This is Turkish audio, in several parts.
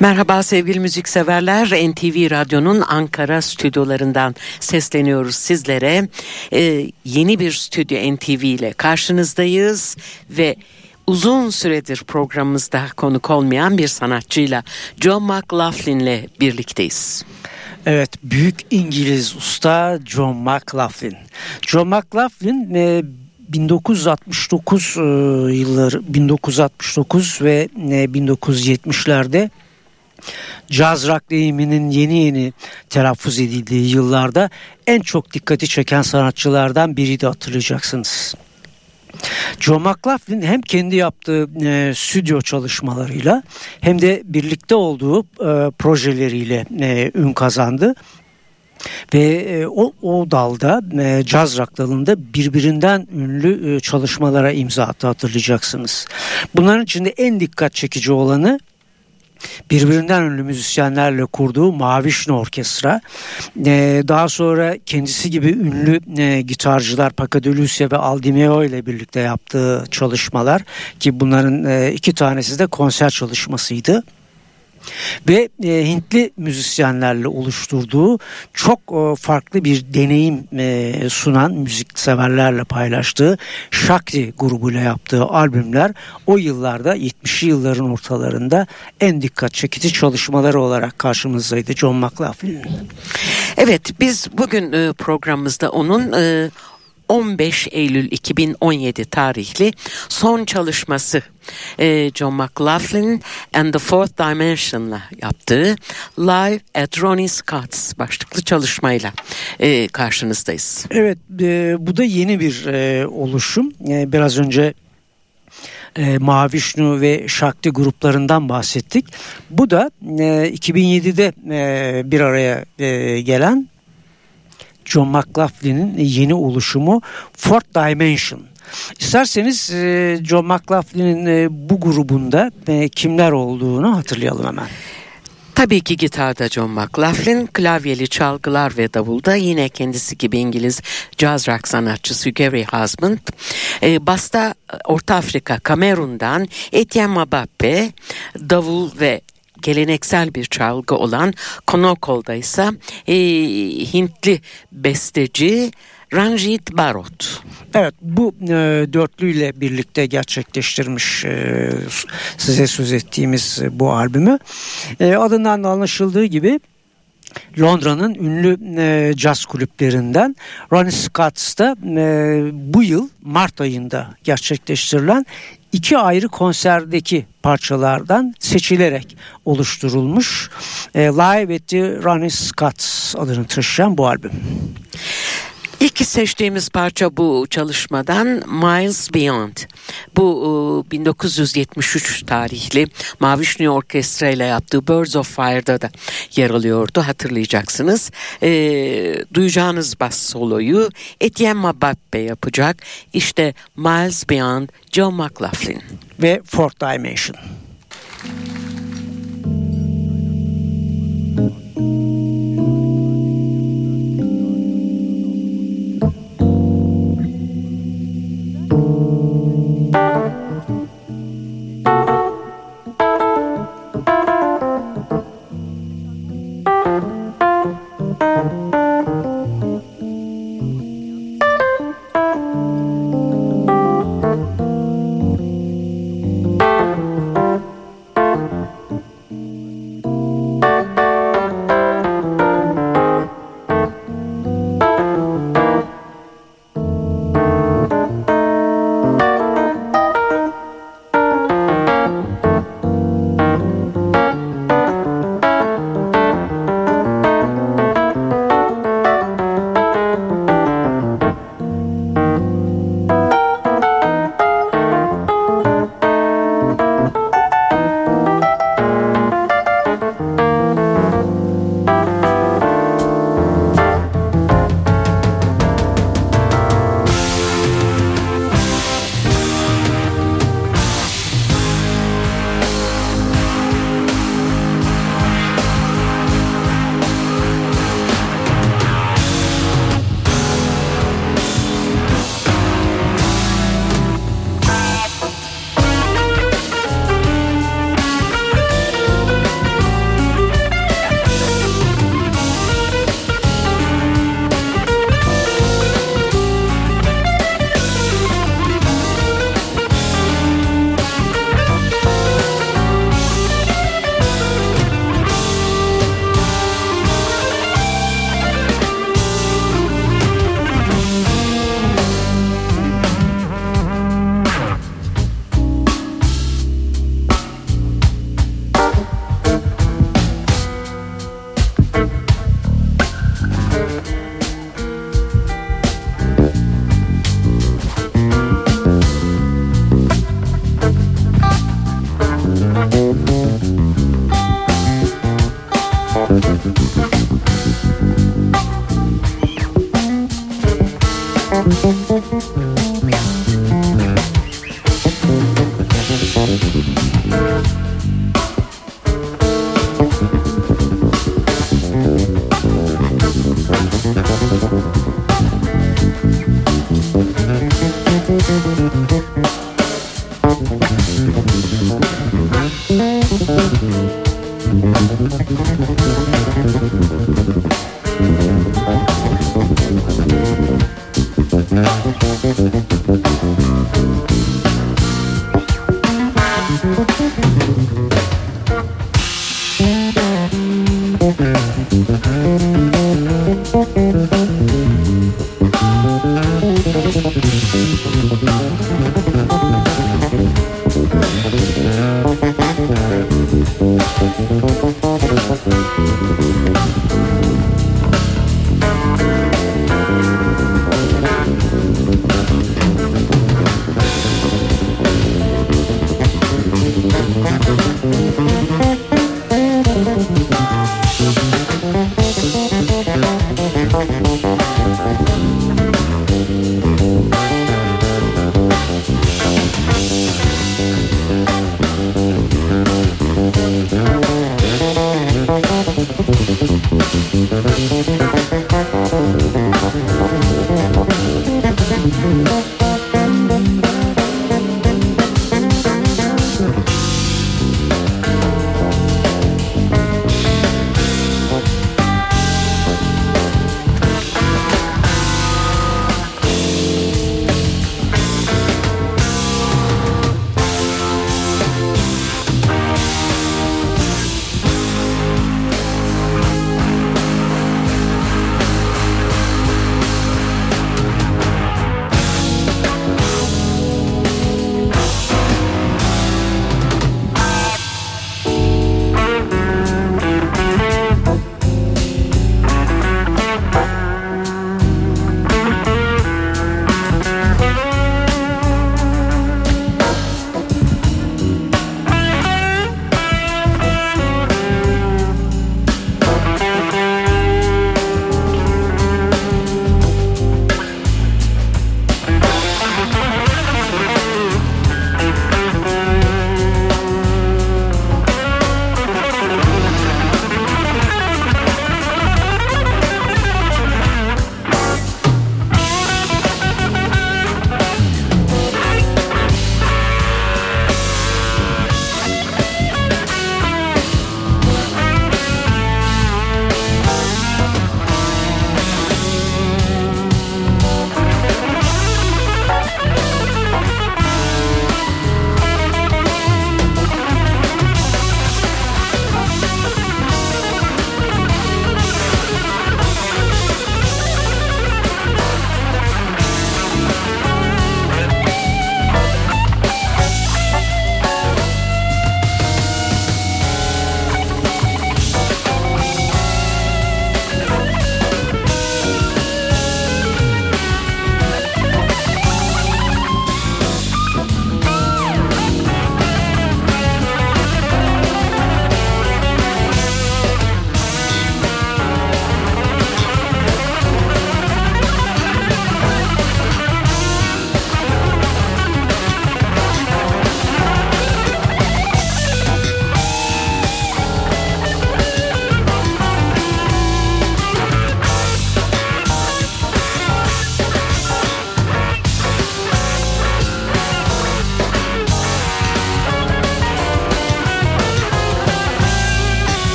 Merhaba sevgili müzikseverler. NTV Radyo'nun Ankara stüdyolarından sesleniyoruz sizlere. Ee, yeni bir stüdyo NTV ile karşınızdayız ve uzun süredir programımızda konuk olmayan bir sanatçıyla John McLaughlin ile birlikteyiz. Evet, büyük İngiliz usta John McLaughlin. John McLaughlin e, 1969 e, yılları 1969 ve e, 1970'lerde caz rock deyiminin yeni yeni telaffuz edildiği yıllarda en çok dikkati çeken sanatçılardan biriydi hatırlayacaksınız. Joe McLaughlin hem kendi yaptığı e, stüdyo çalışmalarıyla hem de birlikte olduğu e, projeleriyle e, ün kazandı. Ve e, o, o dalda e, caz rock dalında birbirinden ünlü e, çalışmalara imza attı hatırlayacaksınız. Bunların içinde en dikkat çekici olanı birbirinden ünlü müzisyenlerle kurduğu Mavişne Orkestra. Ee, daha sonra kendisi gibi ünlü e, gitarcılar Paco de Lucia ve Aldimeo ile birlikte yaptığı çalışmalar ki bunların e, iki tanesi de konser çalışmasıydı ve e, Hintli müzisyenlerle oluşturduğu çok e, farklı bir deneyim e, sunan müzik severlerle paylaştığı Shakti grubuyla yaptığı albümler o yıllarda 70'li yılların ortalarında en dikkat çekici çalışmaları olarak karşımızdaydı John McLaughlin'in. Evet biz bugün e, programımızda onun e, 15 Eylül 2017 tarihli son çalışması e, John McLaughlin and the Fourth Dimension'la yaptığı Live at Ronnie Scott's başlıklı çalışmayla e, karşınızdayız. Evet e, bu da yeni bir oluşum. Biraz önce e, Mavişnu ve Şakti gruplarından bahsettik. Bu da e, 2007'de e, bir araya e, gelen John McLaughlin'in yeni oluşumu Fourth Dimension. İsterseniz e, John McLaughlin'in e, bu grubunda e, kimler olduğunu hatırlayalım hemen. Tabii ki gitarda John McLaughlin, klavyeli çalgılar ve davulda yine kendisi gibi İngiliz jazz rock sanatçısı Gary Husband. E, basta Orta Afrika, Kamerun'dan Etienne Mabappe, davul ve geleneksel bir çalgı olan konokolda ise e, Hintli besteci Ranjit Barot. Evet bu e, dörtlüyle birlikte gerçekleştirmiş e, size söz ettiğimiz bu albümü. E, adından da anlaşıldığı gibi Londra'nın ünlü e, caz kulüplerinden Ronnie Scott's'ta e, bu yıl Mart ayında gerçekleştirilen iki ayrı konserdeki parçalardan seçilerek oluşturulmuş e, Live at the Ronnie Scott's adını taşıyan bu albüm. İlk seçtiğimiz parça bu çalışmadan Miles Beyond. Bu 1973 tarihli Mavişni Orkestra ile yaptığı Birds of Fire'da da yer alıyordu hatırlayacaksınız. E, duyacağınız bas soloyu Etienne Mabappe yapacak. İşte Miles Beyond Joe McLaughlin. Ve Fourth Dimension.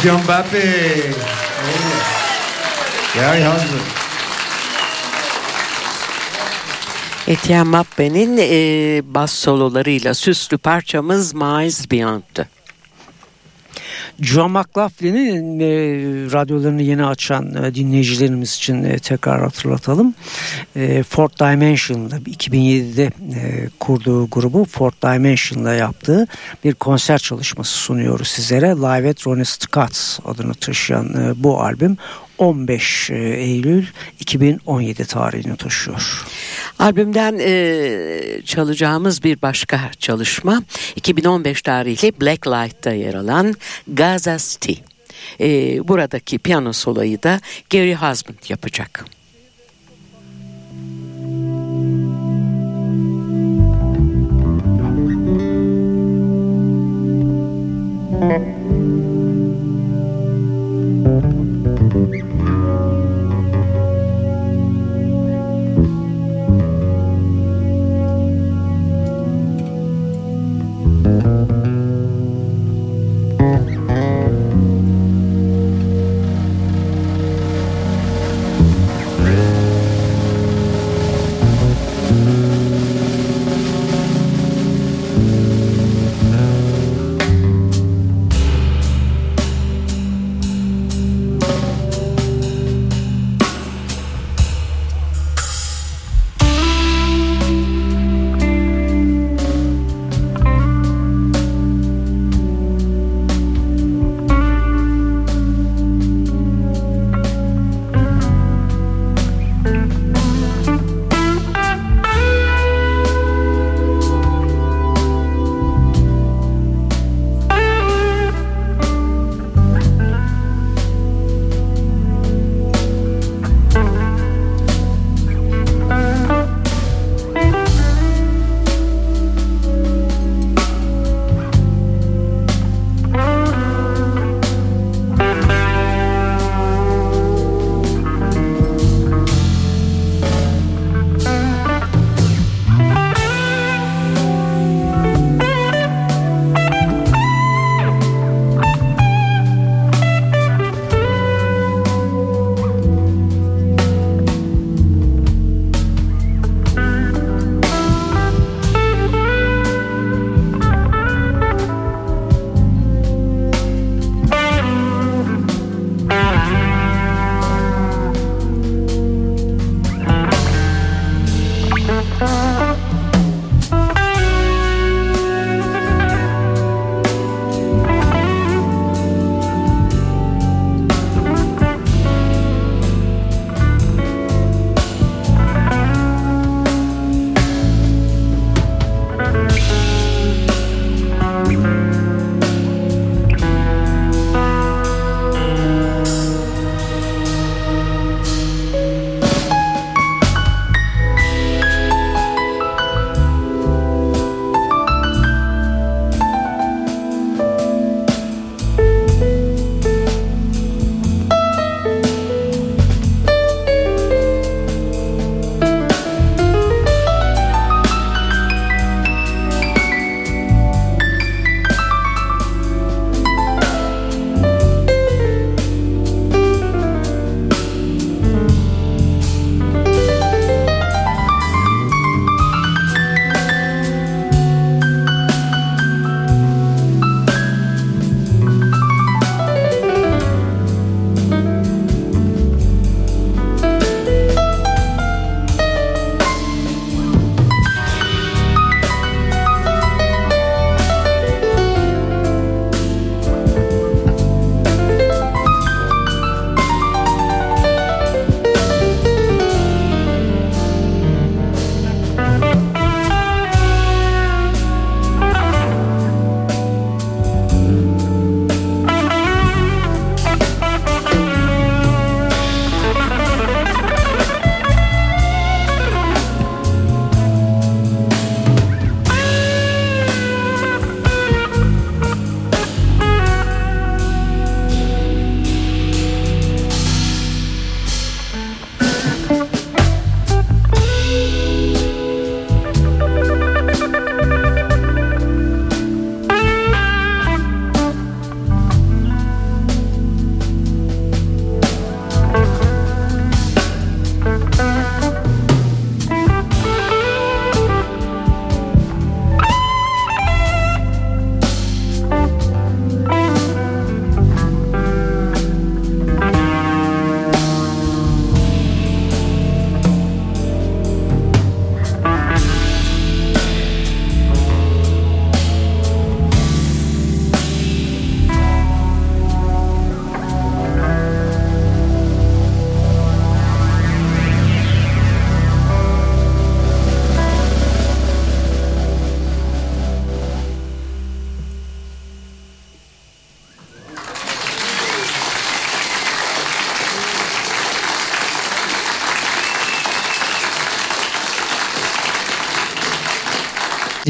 Etienne Mbappé. Gary Husband. Etienne Mappe'nin e, bas sololarıyla süslü parçamız Miles Beyond'tu. John McLaughlin'i e, radyolarını yeni açan e, dinleyicilerimiz için e, tekrar hatırlatalım. E, Fourth Dimension'da 2007'de e, kurduğu grubu Fourth Dimension'da yaptığı bir konser çalışması sunuyoruz sizlere. Live at Ronnie Scott's adını taşıyan e, bu albüm 15 e, Eylül 2017 tarihini taşıyor. Albümden e, çalacağımız bir başka çalışma 2015 tarihli Black Light'ta yer alan Gaza City. E, buradaki piyano solayı da Gary Husband yapacak.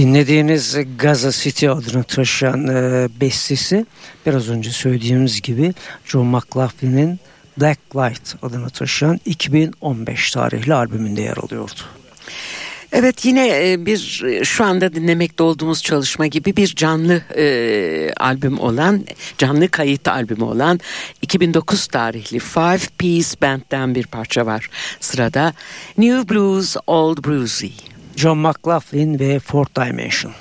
Dinlediğiniz Gaza City adını taşıyan e, bestesi biraz önce söylediğimiz gibi John McLaughlin'in Black Light adını taşıyan 2015 tarihli albümünde yer alıyordu. Evet yine e, bir e, şu anda dinlemekte olduğumuz çalışma gibi bir canlı e, albüm olan canlı kayıt albümü olan 2009 tarihli Five Piece Band'den bir parça var. Sırada New Blues Old Brucey. John McLaughlin ve Fourth Dimension.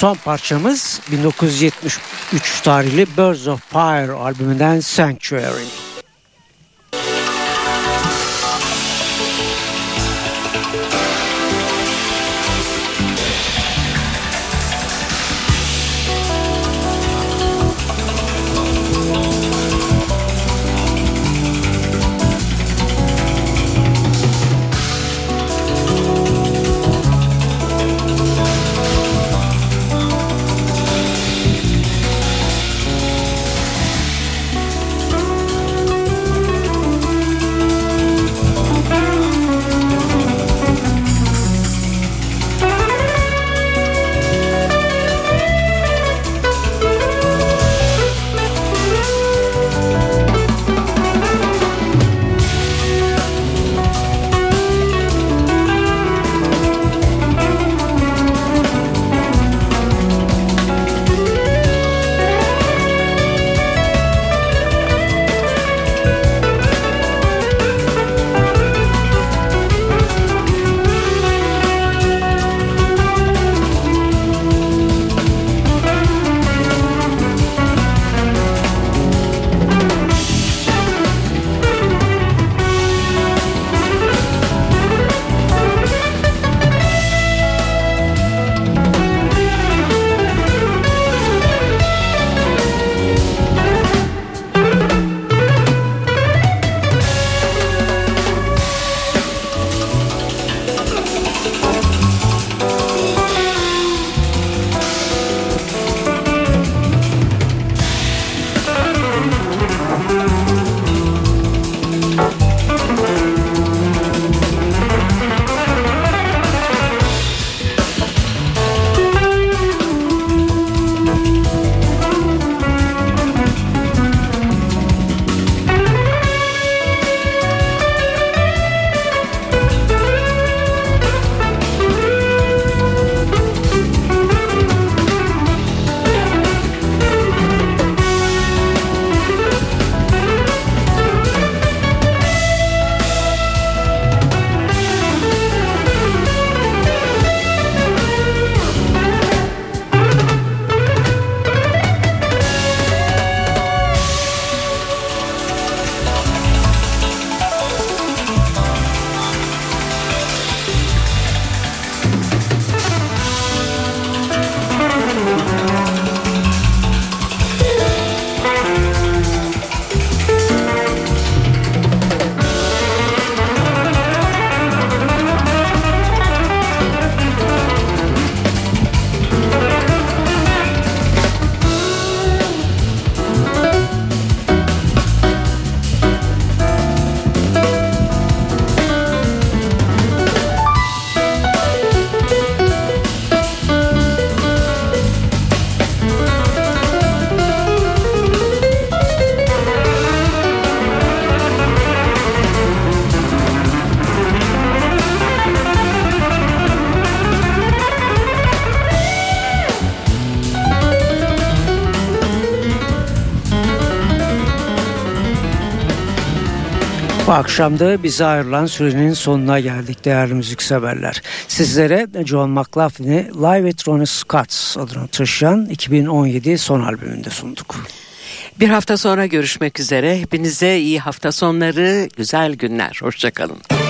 Son parçamız 1973 tarihli Birds of Fire albümünden Sanctuary. Bu akşam da bize ayrılan sürenin sonuna geldik değerli müzikseverler. Sizlere John McLaughlin'i Live at Ronnie Scott's adını taşıyan 2017 son albümünde sunduk. Bir hafta sonra görüşmek üzere. Hepinize iyi hafta sonları, güzel günler. Hoşçakalın. Stüdyo